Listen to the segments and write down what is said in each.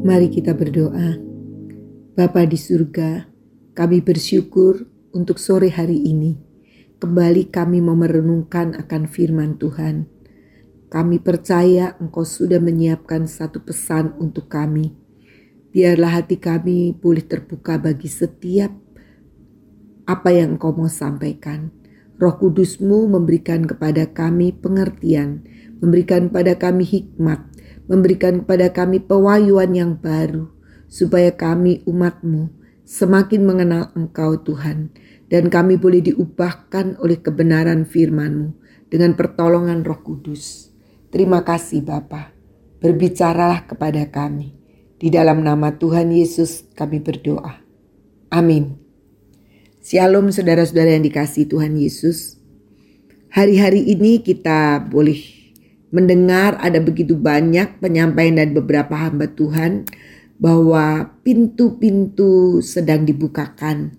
Mari kita berdoa. Bapa di surga, kami bersyukur untuk sore hari ini. Kembali kami mau merenungkan akan firman Tuhan. Kami percaya Engkau sudah menyiapkan satu pesan untuk kami. Biarlah hati kami boleh terbuka bagi setiap apa yang Engkau mau sampaikan. Roh Kudusmu memberikan kepada kami pengertian, memberikan kepada kami hikmat, memberikan kepada kami pewahyuan yang baru, supaya kami umatmu semakin mengenal Engkau Tuhan, dan kami boleh diubahkan oleh kebenaran firman-Mu dengan pertolongan roh kudus. Terima kasih Bapa. Berbicaralah kepada kami. Di dalam nama Tuhan Yesus kami berdoa. Amin. Shalom saudara-saudara yang dikasih Tuhan Yesus. Hari-hari ini kita boleh mendengar ada begitu banyak penyampaian dan beberapa hamba Tuhan bahwa pintu-pintu sedang dibukakan.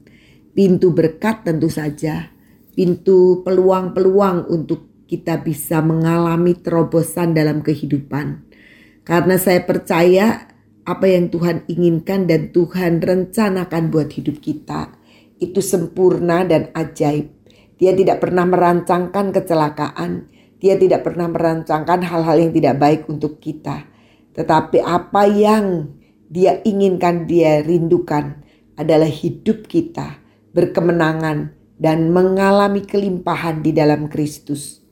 Pintu berkat tentu saja, pintu peluang-peluang untuk kita bisa mengalami terobosan dalam kehidupan. Karena saya percaya apa yang Tuhan inginkan dan Tuhan rencanakan buat hidup kita itu sempurna dan ajaib. Dia tidak pernah merancangkan kecelakaan, dia tidak pernah merancangkan hal-hal yang tidak baik untuk kita. Tetapi apa yang dia inginkan, dia rindukan adalah hidup kita berkemenangan dan mengalami kelimpahan di dalam Kristus.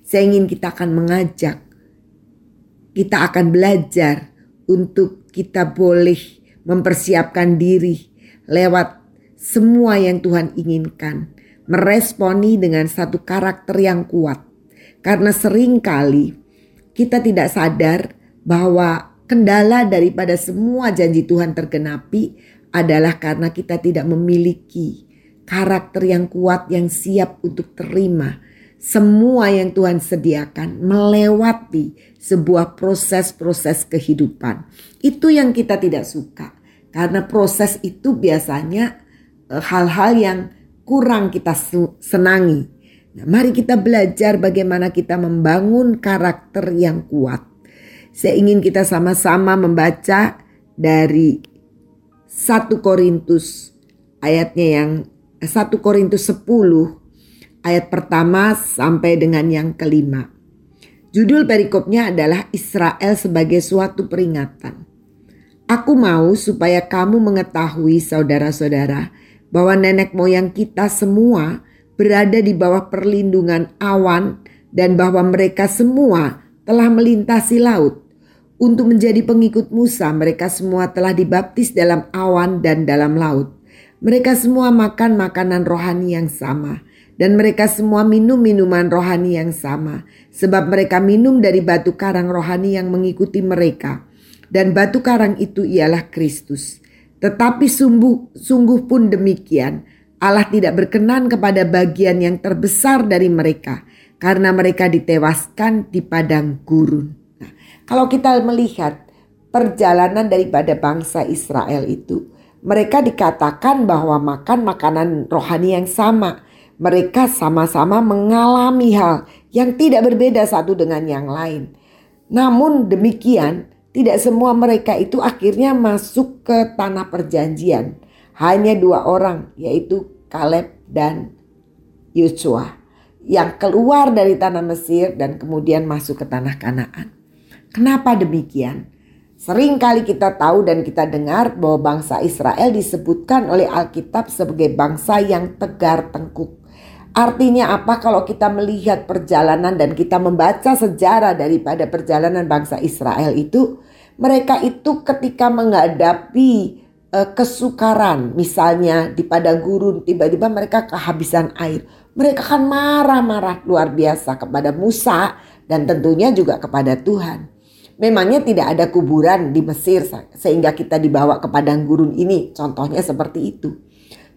Saya ingin kita akan mengajak, kita akan belajar untuk kita boleh mempersiapkan diri lewat semua yang Tuhan inginkan, meresponi dengan satu karakter yang kuat karena sering kali kita tidak sadar bahwa kendala daripada semua janji Tuhan tergenapi adalah karena kita tidak memiliki karakter yang kuat yang siap untuk terima semua yang Tuhan sediakan melewati sebuah proses-proses kehidupan. Itu yang kita tidak suka. Karena proses itu biasanya eh, hal-hal yang kurang kita senangi. Nah, mari kita belajar bagaimana kita membangun karakter yang kuat. Saya ingin kita sama-sama membaca dari 1 Korintus ayatnya yang 1 Korintus 10 ayat pertama sampai dengan yang kelima. Judul perikopnya adalah Israel sebagai suatu peringatan. Aku mau supaya kamu mengetahui saudara-saudara bahwa nenek moyang kita semua berada di bawah perlindungan awan dan bahwa mereka semua telah melintasi laut. Untuk menjadi pengikut Musa, mereka semua telah dibaptis dalam awan dan dalam laut. Mereka semua makan makanan rohani yang sama, dan mereka semua minum minuman rohani yang sama, sebab mereka minum dari batu karang rohani yang mengikuti mereka, dan batu karang itu ialah Kristus. Tetapi sungguh, sungguh pun demikian, Allah tidak berkenan kepada bagian yang terbesar dari mereka karena mereka ditewaskan di padang gurun. Nah, kalau kita melihat perjalanan daripada bangsa Israel itu, mereka dikatakan bahwa makan makanan rohani yang sama. Mereka sama-sama mengalami hal yang tidak berbeda satu dengan yang lain. Namun demikian, tidak semua mereka itu akhirnya masuk ke tanah perjanjian hanya dua orang yaitu Kaleb dan Yosua yang keluar dari tanah Mesir dan kemudian masuk ke tanah Kanaan. Kenapa demikian? Sering kali kita tahu dan kita dengar bahwa bangsa Israel disebutkan oleh Alkitab sebagai bangsa yang tegar tengkuk. Artinya apa kalau kita melihat perjalanan dan kita membaca sejarah daripada perjalanan bangsa Israel itu, mereka itu ketika menghadapi kesukaran. Misalnya di padang gurun tiba-tiba mereka kehabisan air. Mereka kan marah-marah luar biasa kepada Musa dan tentunya juga kepada Tuhan. Memangnya tidak ada kuburan di Mesir sehingga kita dibawa ke padang gurun ini. Contohnya seperti itu.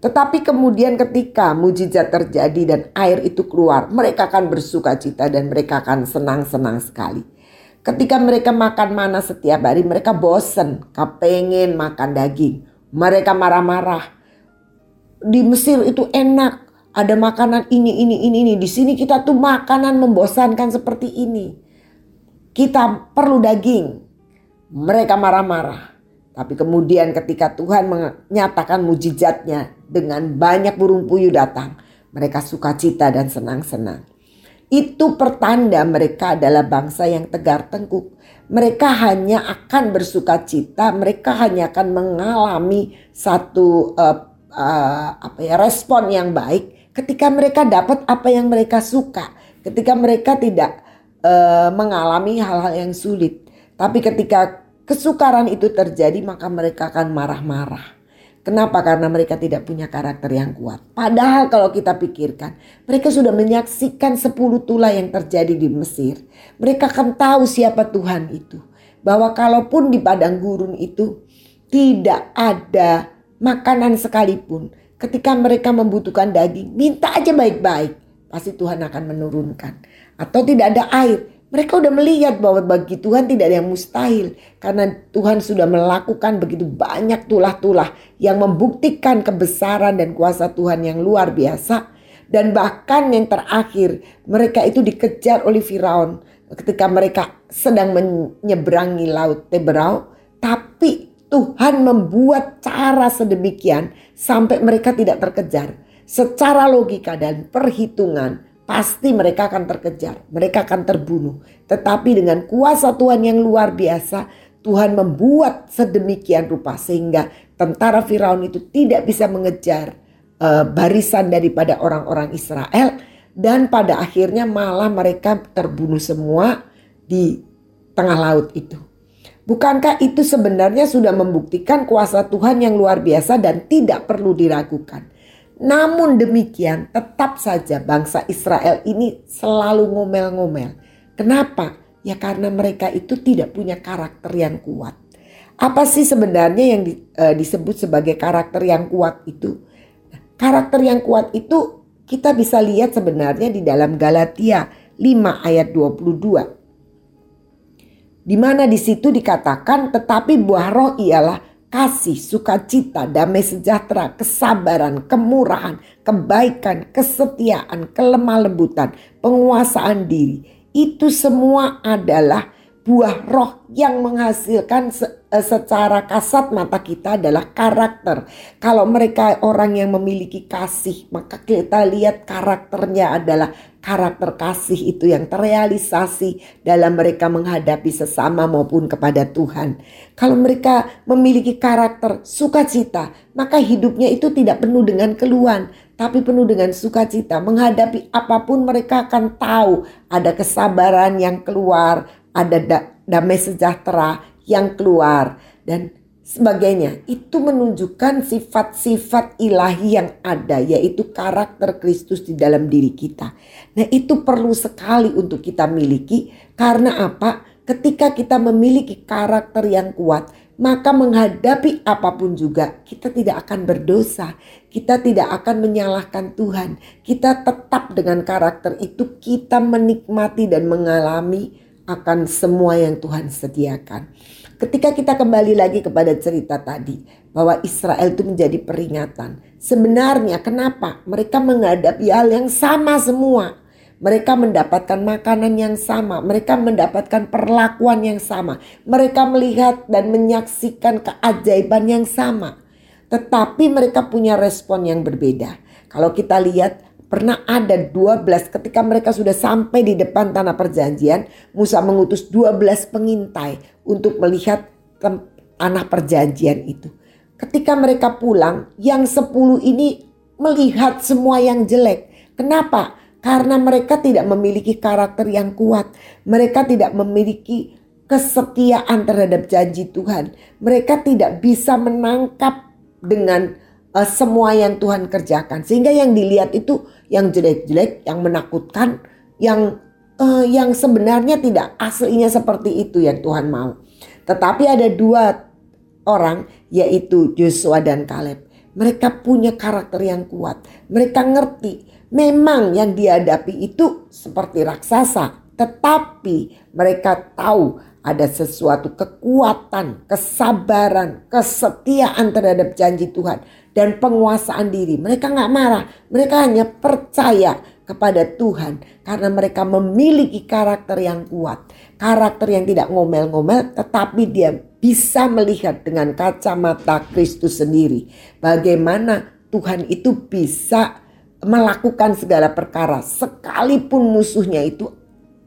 Tetapi kemudian ketika mujizat terjadi dan air itu keluar, mereka akan bersuka cita dan mereka akan senang-senang sekali. Ketika mereka makan mana setiap hari, mereka bosen, kepengen makan daging. Mereka marah-marah. Di Mesir itu enak, ada makanan ini, ini, ini, ini. Di sini kita tuh makanan membosankan seperti ini. Kita perlu daging. Mereka marah-marah. Tapi kemudian ketika Tuhan menyatakan mujizatnya dengan banyak burung puyuh datang, mereka sukacita dan senang-senang. Itu pertanda mereka adalah bangsa yang tegar tengkuk. Mereka hanya akan bersuka cita, mereka hanya akan mengalami satu uh, uh, apa ya respon yang baik ketika mereka dapat apa yang mereka suka, ketika mereka tidak uh, mengalami hal-hal yang sulit. Tapi ketika kesukaran itu terjadi maka mereka akan marah-marah. Kenapa? Karena mereka tidak punya karakter yang kuat. Padahal kalau kita pikirkan, mereka sudah menyaksikan 10 tula yang terjadi di Mesir. Mereka akan tahu siapa Tuhan itu. Bahwa kalaupun di padang gurun itu tidak ada makanan sekalipun. Ketika mereka membutuhkan daging, minta aja baik-baik. Pasti Tuhan akan menurunkan. Atau tidak ada air, mereka udah melihat bahwa bagi Tuhan tidak ada yang mustahil. Karena Tuhan sudah melakukan begitu banyak tulah-tulah yang membuktikan kebesaran dan kuasa Tuhan yang luar biasa. Dan bahkan yang terakhir mereka itu dikejar oleh Firaun ketika mereka sedang menyeberangi laut Teberau. Tapi Tuhan membuat cara sedemikian sampai mereka tidak terkejar. Secara logika dan perhitungan pasti mereka akan terkejar, mereka akan terbunuh. Tetapi dengan kuasa Tuhan yang luar biasa, Tuhan membuat sedemikian rupa sehingga tentara Firaun itu tidak bisa mengejar uh, barisan daripada orang-orang Israel dan pada akhirnya malah mereka terbunuh semua di tengah laut itu. Bukankah itu sebenarnya sudah membuktikan kuasa Tuhan yang luar biasa dan tidak perlu diragukan? Namun demikian tetap saja bangsa Israel ini selalu ngomel-ngomel. Kenapa? Ya karena mereka itu tidak punya karakter yang kuat. Apa sih sebenarnya yang di, e, disebut sebagai karakter yang kuat itu? Karakter yang kuat itu kita bisa lihat sebenarnya di dalam Galatia 5 ayat 22. Di mana di situ dikatakan tetapi buah roh ialah kasih, sukacita, damai sejahtera, kesabaran, kemurahan, kebaikan, kesetiaan, kelemah lembutan, penguasaan diri. Itu semua adalah buah roh yang menghasilkan secara kasat mata kita adalah karakter. Kalau mereka orang yang memiliki kasih, maka kita lihat karakternya adalah karakter kasih itu yang terrealisasi dalam mereka menghadapi sesama maupun kepada Tuhan. Kalau mereka memiliki karakter sukacita, maka hidupnya itu tidak penuh dengan keluhan, tapi penuh dengan sukacita. Menghadapi apa pun mereka akan tahu ada kesabaran yang keluar, ada damai sejahtera yang keluar dan sebagainya. Itu menunjukkan sifat-sifat ilahi yang ada yaitu karakter Kristus di dalam diri kita. Nah, itu perlu sekali untuk kita miliki karena apa? Ketika kita memiliki karakter yang kuat, maka menghadapi apa pun juga kita tidak akan berdosa, kita tidak akan menyalahkan Tuhan. Kita tetap dengan karakter itu kita menikmati dan mengalami akan semua yang Tuhan sediakan. Ketika kita kembali lagi kepada cerita tadi bahwa Israel itu menjadi peringatan. Sebenarnya kenapa? Mereka menghadapi hal yang sama semua. Mereka mendapatkan makanan yang sama, mereka mendapatkan perlakuan yang sama, mereka melihat dan menyaksikan keajaiban yang sama, tetapi mereka punya respon yang berbeda. Kalau kita lihat Pernah ada 12 ketika mereka sudah sampai di depan tanah perjanjian, Musa mengutus 12 pengintai untuk melihat tanah perjanjian itu. Ketika mereka pulang, yang 10 ini melihat semua yang jelek. Kenapa? Karena mereka tidak memiliki karakter yang kuat. Mereka tidak memiliki kesetiaan terhadap janji Tuhan. Mereka tidak bisa menangkap dengan uh, semua yang Tuhan kerjakan. Sehingga yang dilihat itu yang jelek-jelek, yang menakutkan, yang uh, yang sebenarnya tidak aslinya seperti itu yang Tuhan mau. Tetapi ada dua orang yaitu Joshua dan Kaleb. Mereka punya karakter yang kuat. Mereka ngerti memang yang dihadapi itu seperti raksasa, tetapi mereka tahu ada sesuatu kekuatan, kesabaran, kesetiaan terhadap janji Tuhan dan penguasaan diri. Mereka nggak marah, mereka hanya percaya kepada Tuhan karena mereka memiliki karakter yang kuat, karakter yang tidak ngomel-ngomel, tetapi dia bisa melihat dengan kacamata Kristus sendiri bagaimana Tuhan itu bisa melakukan segala perkara sekalipun musuhnya itu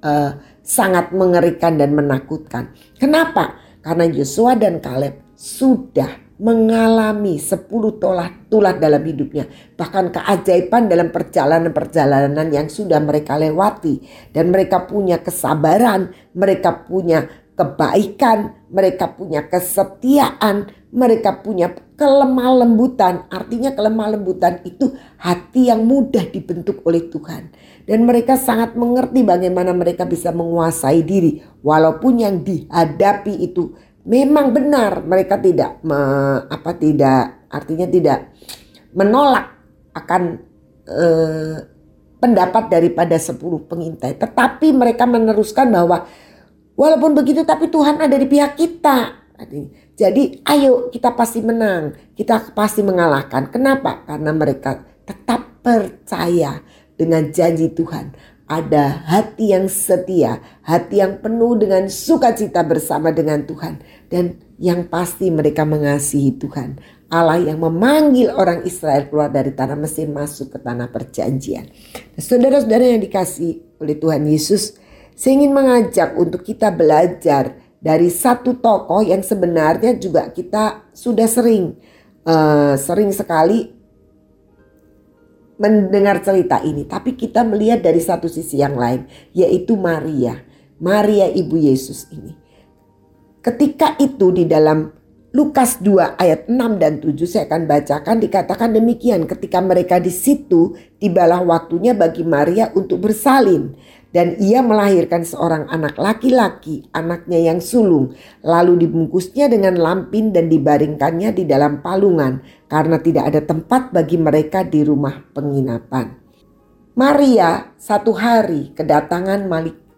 uh, sangat mengerikan dan menakutkan. Kenapa? Karena Yosua dan Kaleb sudah mengalami sepuluh tulah tulah dalam hidupnya. Bahkan keajaiban dalam perjalanan-perjalanan yang sudah mereka lewati. Dan mereka punya kesabaran, mereka punya kebaikan, mereka punya kesetiaan, mereka punya kelemah lembutan. Artinya kelemah lembutan itu hati yang mudah dibentuk oleh Tuhan. Dan mereka sangat mengerti bagaimana mereka bisa menguasai diri. Walaupun yang dihadapi itu memang benar. Mereka tidak me, apa tidak artinya tidak menolak akan eh, pendapat daripada sepuluh pengintai. Tetapi mereka meneruskan bahwa Walaupun begitu tapi Tuhan ada di pihak kita. Jadi ayo kita pasti menang. Kita pasti mengalahkan. Kenapa? Karena mereka tetap percaya dengan janji Tuhan. Ada hati yang setia, hati yang penuh dengan sukacita bersama dengan Tuhan. Dan yang pasti mereka mengasihi Tuhan. Allah yang memanggil orang Israel keluar dari tanah Mesir masuk ke tanah perjanjian. Saudara-saudara yang dikasih oleh Tuhan Yesus, saya ingin mengajak untuk kita belajar dari satu tokoh yang sebenarnya juga kita sudah sering uh, sering sekali mendengar cerita ini, tapi kita melihat dari satu sisi yang lain, yaitu Maria, Maria ibu Yesus ini. Ketika itu di dalam Lukas 2 ayat 6 dan 7 saya akan bacakan dikatakan demikian ketika mereka di situ tibalah waktunya bagi Maria untuk bersalin dan ia melahirkan seorang anak laki-laki, anaknya yang sulung, lalu dibungkusnya dengan lampin dan dibaringkannya di dalam palungan karena tidak ada tempat bagi mereka di rumah penginapan. Maria satu hari kedatangan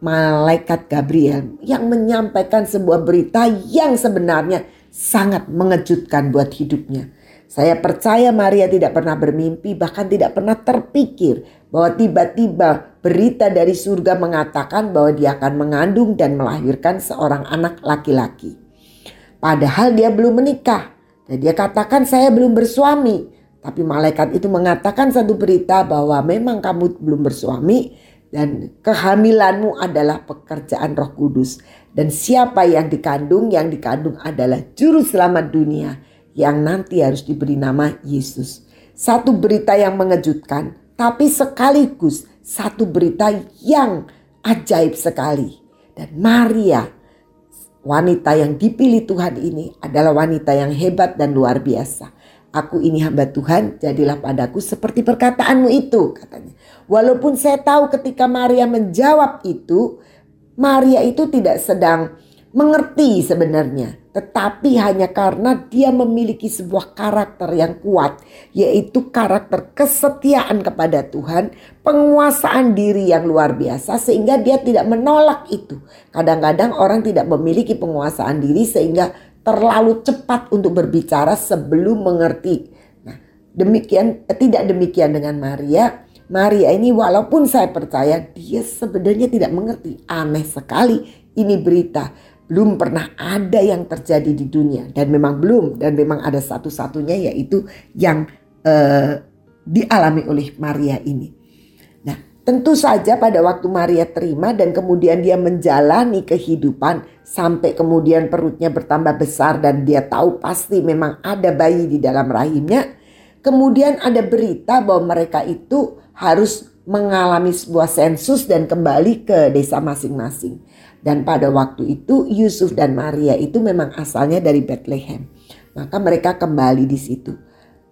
malaikat Gabriel yang menyampaikan sebuah berita yang sebenarnya sangat mengejutkan buat hidupnya. Saya percaya Maria tidak pernah bermimpi bahkan tidak pernah terpikir bahwa tiba-tiba berita dari surga mengatakan bahwa dia akan mengandung dan melahirkan seorang anak laki-laki. Padahal dia belum menikah dan dia katakan saya belum bersuami. Tapi malaikat itu mengatakan satu berita bahwa memang kamu belum bersuami dan kehamilanmu adalah pekerjaan Roh Kudus dan siapa yang dikandung yang dikandung adalah juru selamat dunia yang nanti harus diberi nama Yesus. Satu berita yang mengejutkan tapi sekaligus satu berita yang ajaib sekali. Dan Maria, wanita yang dipilih Tuhan ini adalah wanita yang hebat dan luar biasa. Aku ini hamba Tuhan, jadilah padaku seperti perkataanmu itu, katanya. Walaupun saya tahu ketika Maria menjawab itu, Maria itu tidak sedang mengerti sebenarnya, tetapi hanya karena dia memiliki sebuah karakter yang kuat, yaitu karakter kesetiaan kepada Tuhan, penguasaan diri yang luar biasa, sehingga dia tidak menolak itu. Kadang-kadang orang tidak memiliki penguasaan diri, sehingga terlalu cepat untuk berbicara sebelum mengerti. Nah, demikian eh, tidak demikian dengan Maria. Maria ini walaupun saya percaya dia sebenarnya tidak mengerti. Aneh sekali ini berita belum pernah ada yang terjadi di dunia dan memang belum dan memang ada satu-satunya yaitu yang uh, dialami oleh Maria ini. Nah, tentu saja pada waktu Maria terima dan kemudian dia menjalani kehidupan sampai kemudian perutnya bertambah besar dan dia tahu pasti memang ada bayi di dalam rahimnya. Kemudian ada berita bahwa mereka itu harus mengalami sebuah sensus dan kembali ke desa masing-masing. Dan pada waktu itu Yusuf dan Maria itu memang asalnya dari Bethlehem. Maka mereka kembali di situ.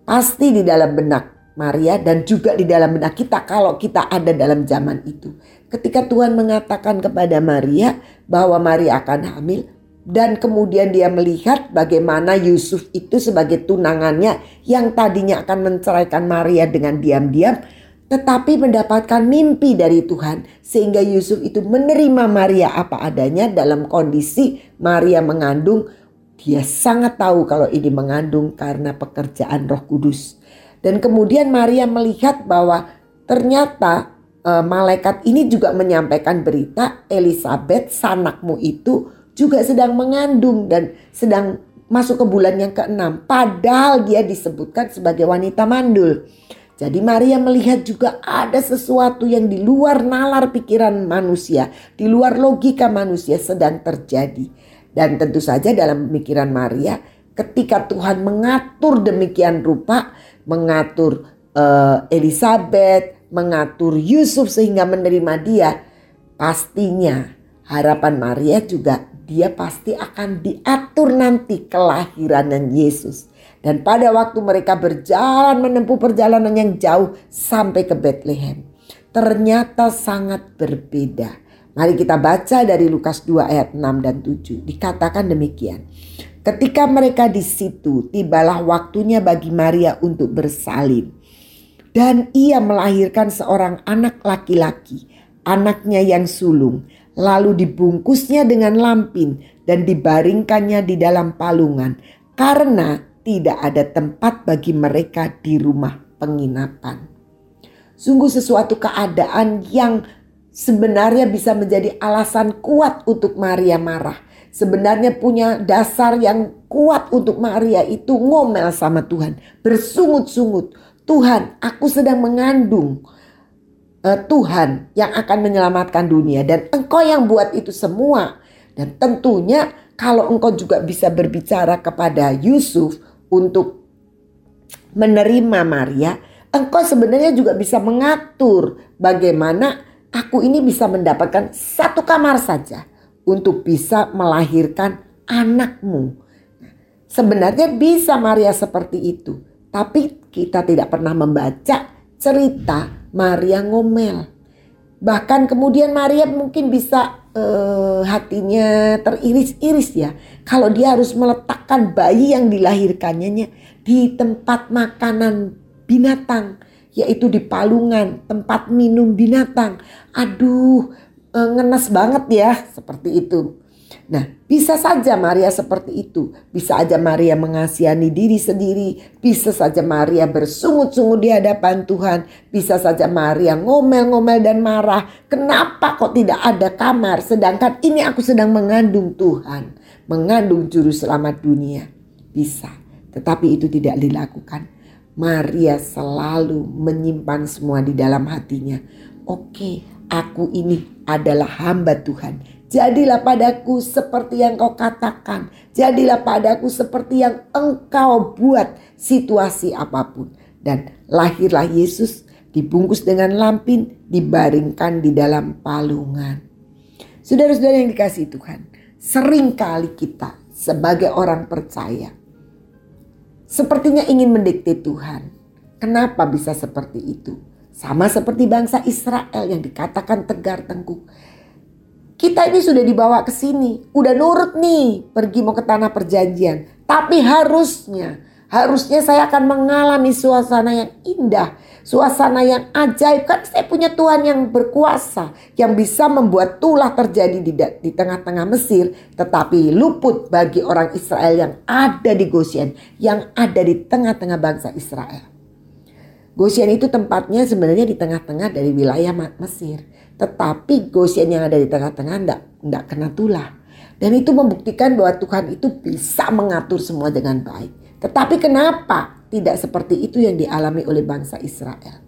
Pasti di dalam benak Maria dan juga di dalam benak kita kalau kita ada dalam zaman itu. Ketika Tuhan mengatakan kepada Maria bahwa Maria akan hamil dan kemudian dia melihat bagaimana Yusuf itu sebagai tunangannya yang tadinya akan menceraikan Maria dengan diam-diam tetapi mendapatkan mimpi dari Tuhan sehingga Yusuf itu menerima Maria apa adanya dalam kondisi Maria mengandung dia sangat tahu kalau ini mengandung karena pekerjaan Roh Kudus dan kemudian Maria melihat bahwa ternyata e, malaikat ini juga menyampaikan berita Elizabeth sanakmu itu juga sedang mengandung dan sedang masuk ke bulan yang keenam. Padahal dia disebutkan sebagai wanita mandul. Jadi Maria melihat juga ada sesuatu yang di luar nalar pikiran manusia, di luar logika manusia sedang terjadi. Dan tentu saja dalam pemikiran Maria ketika Tuhan mengatur demikian rupa, mengatur uh, Elizabeth, mengatur Yusuf sehingga menerima dia, pastinya harapan Maria juga dia pasti akan diatur nanti kelahiran Yesus. Dan pada waktu mereka berjalan menempuh perjalanan yang jauh sampai ke Bethlehem. Ternyata sangat berbeda. Mari kita baca dari Lukas 2 ayat 6 dan 7. Dikatakan demikian. Ketika mereka di situ, tibalah waktunya bagi Maria untuk bersalin. Dan ia melahirkan seorang anak laki-laki, anaknya yang sulung. Lalu dibungkusnya dengan lampin dan dibaringkannya di dalam palungan. Karena tidak ada tempat bagi mereka di rumah penginapan. Sungguh sesuatu keadaan yang sebenarnya bisa menjadi alasan kuat untuk Maria marah. Sebenarnya punya dasar yang kuat untuk Maria itu ngomel sama Tuhan. Bersungut-sungut. Tuhan aku sedang mengandung. Uh, Tuhan yang akan menyelamatkan dunia. Dan engkau yang buat itu semua. Dan tentunya kalau engkau juga bisa berbicara kepada Yusuf untuk menerima Maria, engkau sebenarnya juga bisa mengatur bagaimana aku ini bisa mendapatkan satu kamar saja untuk bisa melahirkan anakmu. Sebenarnya bisa Maria seperti itu, tapi kita tidak pernah membaca cerita Maria ngomel. Bahkan kemudian Maria mungkin bisa uh, hatinya teriris-iris ya. Kalau dia harus meletakkan bayi yang dilahirkannya di tempat makanan binatang. Yaitu di palungan, tempat minum binatang. Aduh, uh, ngenes banget ya seperti itu. Nah, bisa saja Maria seperti itu. Bisa saja Maria mengasihani diri sendiri. Bisa saja Maria bersungut-sungut di hadapan Tuhan. Bisa saja Maria ngomel-ngomel dan marah. Kenapa kok tidak ada kamar? Sedangkan ini aku sedang mengandung Tuhan. Mengandung juru selamat dunia. Bisa. Tetapi itu tidak dilakukan. Maria selalu menyimpan semua di dalam hatinya. Oke, aku ini adalah hamba Tuhan Jadilah padaku seperti yang kau katakan. Jadilah padaku seperti yang engkau buat situasi apa pun. Dan lahirlah Yesus dibungkus dengan lampin, dibaringkan di dalam palungan. Saudara-saudara yang dikasih Tuhan, sering kali kita sebagai orang percaya sepertinya ingin mendikte Tuhan. Kenapa bisa seperti itu? Sama seperti bangsa Israel yang dikatakan tegar tengkuk kita ini sudah dibawa ke sini, udah nurut nih pergi mau ke tanah perjanjian. Tapi harusnya, harusnya saya akan mengalami suasana yang indah, suasana yang ajaib. Kan saya punya Tuhan yang berkuasa, yang bisa membuat tulah terjadi di, di tengah-tengah Mesir. Tetapi luput bagi orang Israel yang ada di Goshen, yang ada di tengah-tengah bangsa Israel. Goshen itu tempatnya sebenarnya di tengah-tengah dari wilayah Mesir. Tetapi Goshen yang ada di tengah-tengah tidak tidak kena tulah. Dan itu membuktikan bahwa Tuhan itu bisa mengatur semua dengan baik. Tetapi kenapa tidak seperti itu yang dialami oleh bangsa Israel?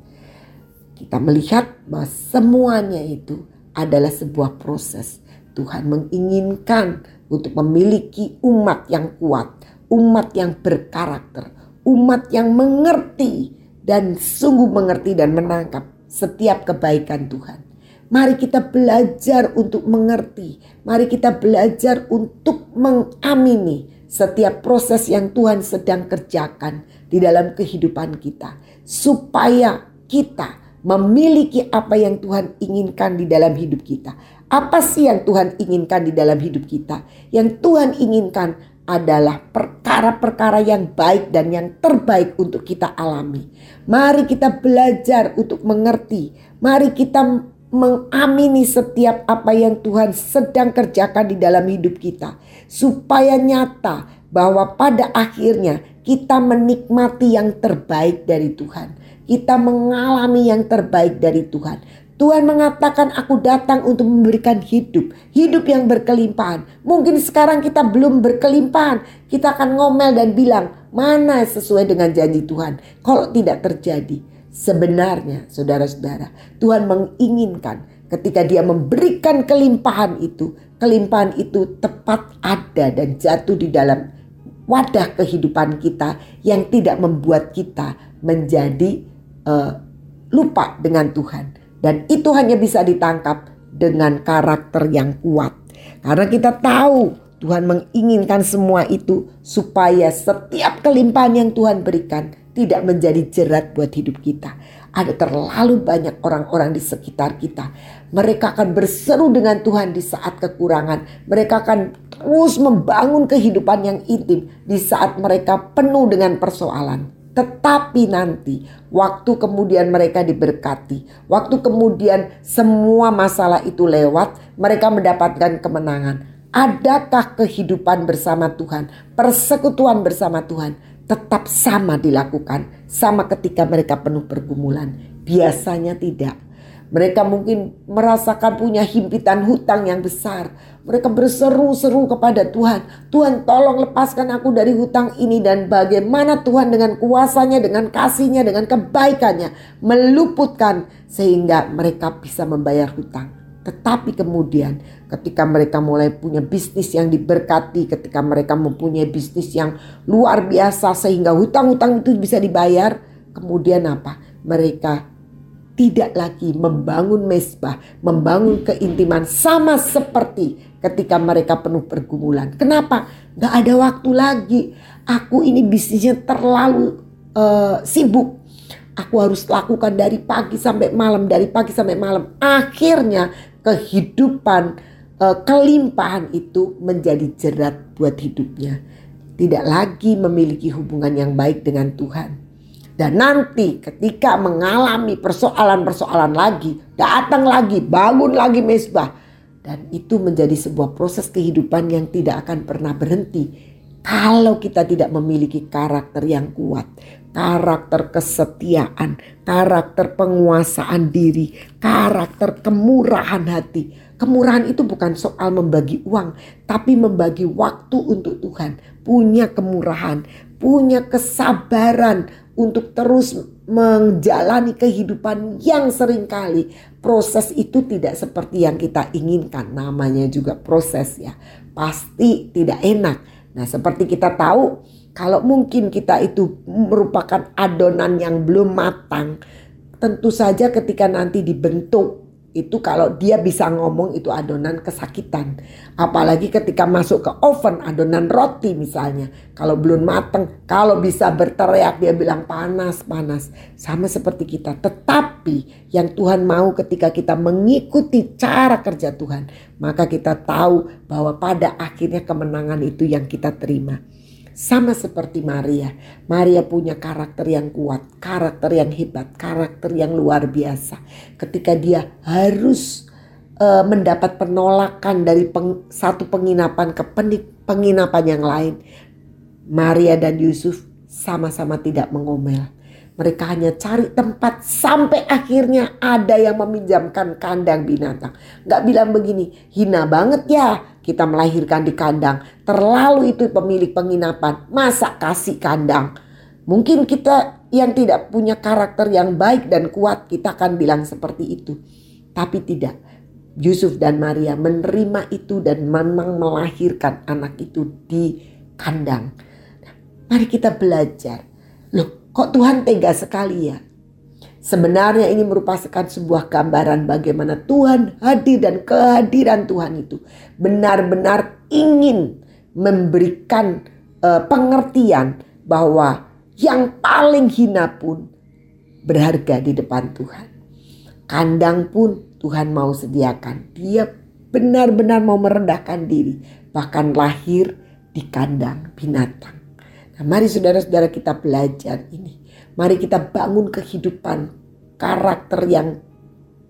Kita melihat bahwa semuanya itu adalah sebuah proses. Tuhan menginginkan untuk memiliki umat yang kuat, umat yang berkarakter, umat yang mengerti dan sungguh mengerti dan menangkap setiap kebaikan Tuhan. Mari kita belajar untuk mengerti. Mari kita belajar untuk mengamini setiap proses yang Tuhan sedang kerjakan di dalam kehidupan kita. Supaya kita memiliki apa yang Tuhan inginkan di dalam hidup kita. Apa sih yang Tuhan inginkan di dalam hidup kita? Yang Tuhan inginkan adalah perkara-perkara yang baik dan yang terbaik untuk kita alami. Mari kita belajar untuk mengerti. Mari kita mengamini setiap apa yang Tuhan sedang kerjakan di dalam hidup kita, supaya nyata bahwa pada akhirnya kita menikmati yang terbaik dari Tuhan, kita mengalami yang terbaik dari Tuhan. Tuhan mengatakan aku datang untuk memberikan hidup, hidup yang berkelimpahan. Mungkin sekarang kita belum berkelimpahan, kita akan ngomel dan bilang, mana sesuai dengan janji Tuhan. Kalau tidak terjadi, sebenarnya saudara-saudara, Tuhan menginginkan ketika dia memberikan kelimpahan itu, kelimpahan itu tepat ada dan jatuh di dalam wadah kehidupan kita yang tidak membuat kita menjadi uh, lupa dengan Tuhan. Dan itu hanya bisa ditangkap dengan karakter yang kuat. Karena kita tahu Tuhan menginginkan semua itu supaya setiap kelimpahan yang Tuhan berikan tidak menjadi jerat buat hidup kita. Ada terlalu banyak orang-orang di sekitar kita mereka akan berseru dengan Tuhan di saat kekurangan. Mereka akan terus membangun kehidupan yang intim di saat mereka penuh dengan persoalan. Tetapi nanti waktu kemudian mereka diberkati, waktu kemudian semua masalah itu lewat, mereka mendapatkan kemenangan. Adakah kehidupan bersama Tuhan, persekutuan bersama Tuhan tetap sama dilakukan sama ketika mereka penuh pergumulan? Biasanya tidak mereka mungkin merasakan punya himpitan hutang yang besar. Mereka berseru-seru kepada Tuhan. Tuhan tolong lepaskan aku dari hutang ini. Dan bagaimana Tuhan dengan kuasanya, dengan kasihnya, dengan kebaikannya. Meluputkan sehingga mereka bisa membayar hutang. Tetapi kemudian ketika mereka mulai punya bisnis yang diberkati. Ketika mereka mempunyai bisnis yang luar biasa sehingga hutang-hutang itu bisa dibayar. Kemudian apa? Mereka tidak lagi membangun mesbah, membangun keintiman sama seperti ketika mereka penuh pergumulan. Kenapa? Gak ada waktu lagi. Aku ini bisnisnya terlalu uh, sibuk. Aku harus lakukan dari pagi sampai malam, dari pagi sampai malam. Akhirnya kehidupan kelimpahan itu menjadi jerat buat hidupnya. Tidak lagi memiliki hubungan yang baik dengan Tuhan dan nanti ketika mengalami persoalan-persoalan lagi, datang lagi, bangun lagi mesbah. Dan itu menjadi sebuah proses kehidupan yang tidak akan pernah berhenti. Kalau kita tidak memiliki karakter yang kuat, karakter kesetiaan, karakter penguasaan diri, karakter kemurahan hati. Kemurahan itu bukan soal membagi uang, tapi membagi waktu untuk Tuhan. Punya kemurahan, punya kesabaran untuk terus menjalani kehidupan yang sering kali proses itu tidak seperti yang kita inginkan. Namanya juga proses ya. Pasti tidak enak. Nah, seperti kita tahu kalau mungkin kita itu merupakan adonan yang belum matang, tentu saja ketika nanti dibentuk itu kalau dia bisa ngomong itu adonan kesakitan. Apalagi ketika masuk ke oven adonan roti misalnya. Kalau belum mateng, kalau bisa berteriak dia bilang panas, panas. Sama seperti kita. Tetapi yang Tuhan mau ketika kita mengikuti cara kerja Tuhan. Maka kita tahu bahwa pada akhirnya kemenangan itu yang kita terima. Sama seperti Maria. Maria punya karakter yang kuat, karakter yang hebat, karakter yang luar biasa. Ketika dia harus uh, mendapat penolakan dari peng, satu penginapan ke penginapan yang lain, Maria dan Yusuf sama-sama tidak mengomel. Mereka hanya cari tempat sampai akhirnya ada yang meminjamkan kandang binatang. Gak bilang begini, hina banget ya kita melahirkan di kandang. Terlalu itu pemilik penginapan. Masa kasih kandang? Mungkin kita yang tidak punya karakter yang baik dan kuat kita akan bilang seperti itu. Tapi tidak. Yusuf dan Maria menerima itu dan memang melahirkan anak itu di kandang. Nah, mari kita belajar. Kok Tuhan tega sekali ya? Sebenarnya ini merupakan sebuah gambaran bagaimana Tuhan hadir dan kehadiran Tuhan itu benar-benar ingin memberikan uh, pengertian bahwa yang paling hina pun berharga di depan Tuhan. Kandang pun Tuhan mau sediakan. Dia benar-benar mau merendahkan diri, bahkan lahir di kandang binatang. Nah, mari saudara-saudara kita belajar ini. Mari kita bangun kehidupan karakter yang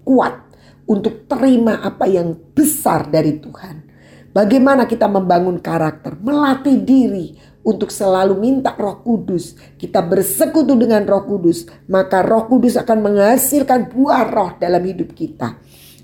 kuat untuk terima apa yang besar dari Tuhan. Bagaimana kita membangun karakter, melatih diri untuk selalu minta Roh Kudus, kita bersekutu dengan Roh Kudus, maka Roh Kudus akan menghasilkan buah roh dalam hidup kita.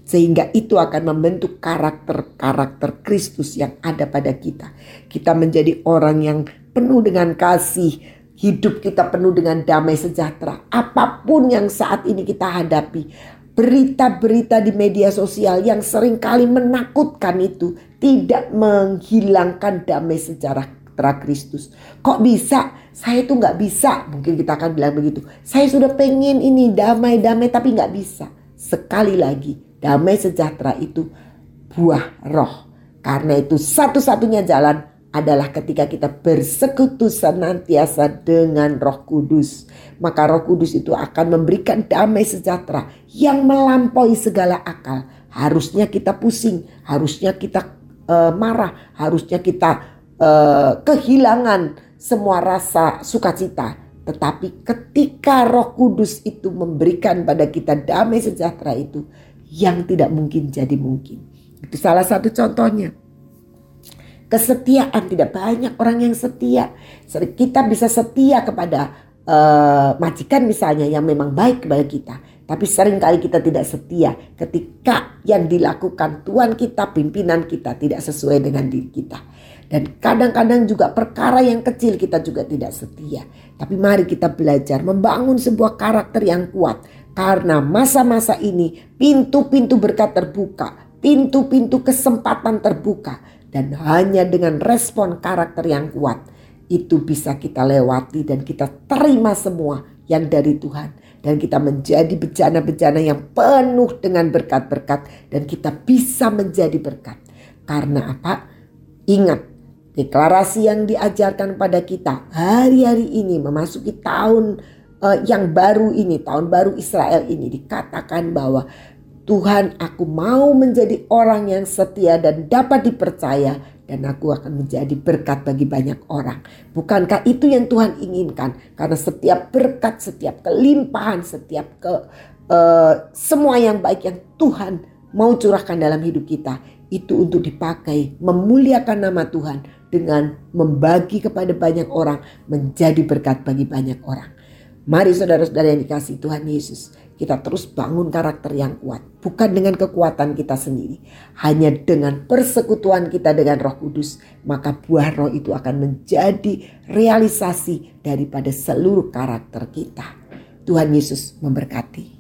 Sehingga itu akan membentuk karakter-karakter Kristus yang ada pada kita. Kita menjadi orang yang penuh dengan kasih, hidup kita penuh dengan damai sejahtera. Apa pun yang saat ini kita hadapi, berita-berita di media sosial yang sering kali menakutkan itu tidak menghilangkan damai sejahtera Kristus. Kok bisa? Saya itu nggak bisa. Mungkin kita akan bilang begitu. Saya sudah pengen ini damai-damai tapi nggak bisa. Sekali lagi, damai sejahtera itu buah roh. Karena itu satu-satunya jalan adalah ketika kita bersekutu senantiasa dengan Roh Kudus. Maka Roh Kudus itu akan memberikan damai sejahtera yang melampaui segala akal. Harusnya kita pusing, harusnya kita uh, marah, harusnya kita uh, kehilangan semua rasa sukacita. Tetapi ketika Roh Kudus itu memberikan pada kita damai sejahtera itu yang tidak mungkin jadi mungkin. Itu salah satu contohnya. Kesetiaan tidak banyak orang yang setia. Kita bisa setia kepada uh, majikan misalnya yang memang baik kepada kita. Tapi sering kali kita tidak setia ketika yang dilakukan Tuhan kita, pimpinan kita tidak sesuai dengan diri kita. Dan kadang-kadang juga perkara yang kecil kita juga tidak setia. Tapi mari kita belajar membangun sebuah karakter yang kuat. Karena masa-masa ini pintu-pintu berkat terbuka. Pintu-pintu kesempatan terbuka. Dan hanya dengan respon karakter yang kuat. Itu bisa kita lewati dan kita terima semua yang dari Tuhan dan kita menjadi bejana-bejana yang penuh dengan berkat-berkat dan kita bisa menjadi berkat. Karena apa? Ingat, deklarasi yang diajarkan pada kita hari-hari ini memasuki tahun uh, yang baru ini, tahun baru Israel ini dikatakan bahwa Tuhan aku mau menjadi orang yang setia dan dapat dipercaya dan aku akan menjadi berkat bagi banyak orang. Bukankah itu yang Tuhan inginkan? Karena setiap berkat, setiap kelimpahan, setiap ke uh, semua yang baik yang Tuhan mau curahkan dalam hidup kita itu untuk dipakai memuliakan nama Tuhan dengan membagi kepada banyak orang menjadi berkat bagi banyak orang. Mari saudara-saudara yang dikasih Tuhan Yesus, kita terus bangun karakter yang kuat. Bukan dengan kekuatan kita sendiri. Hanya dengan persekutuan kita dengan roh kudus. Maka buah roh itu akan menjadi realisasi daripada seluruh karakter kita. Tuhan Yesus memberkati.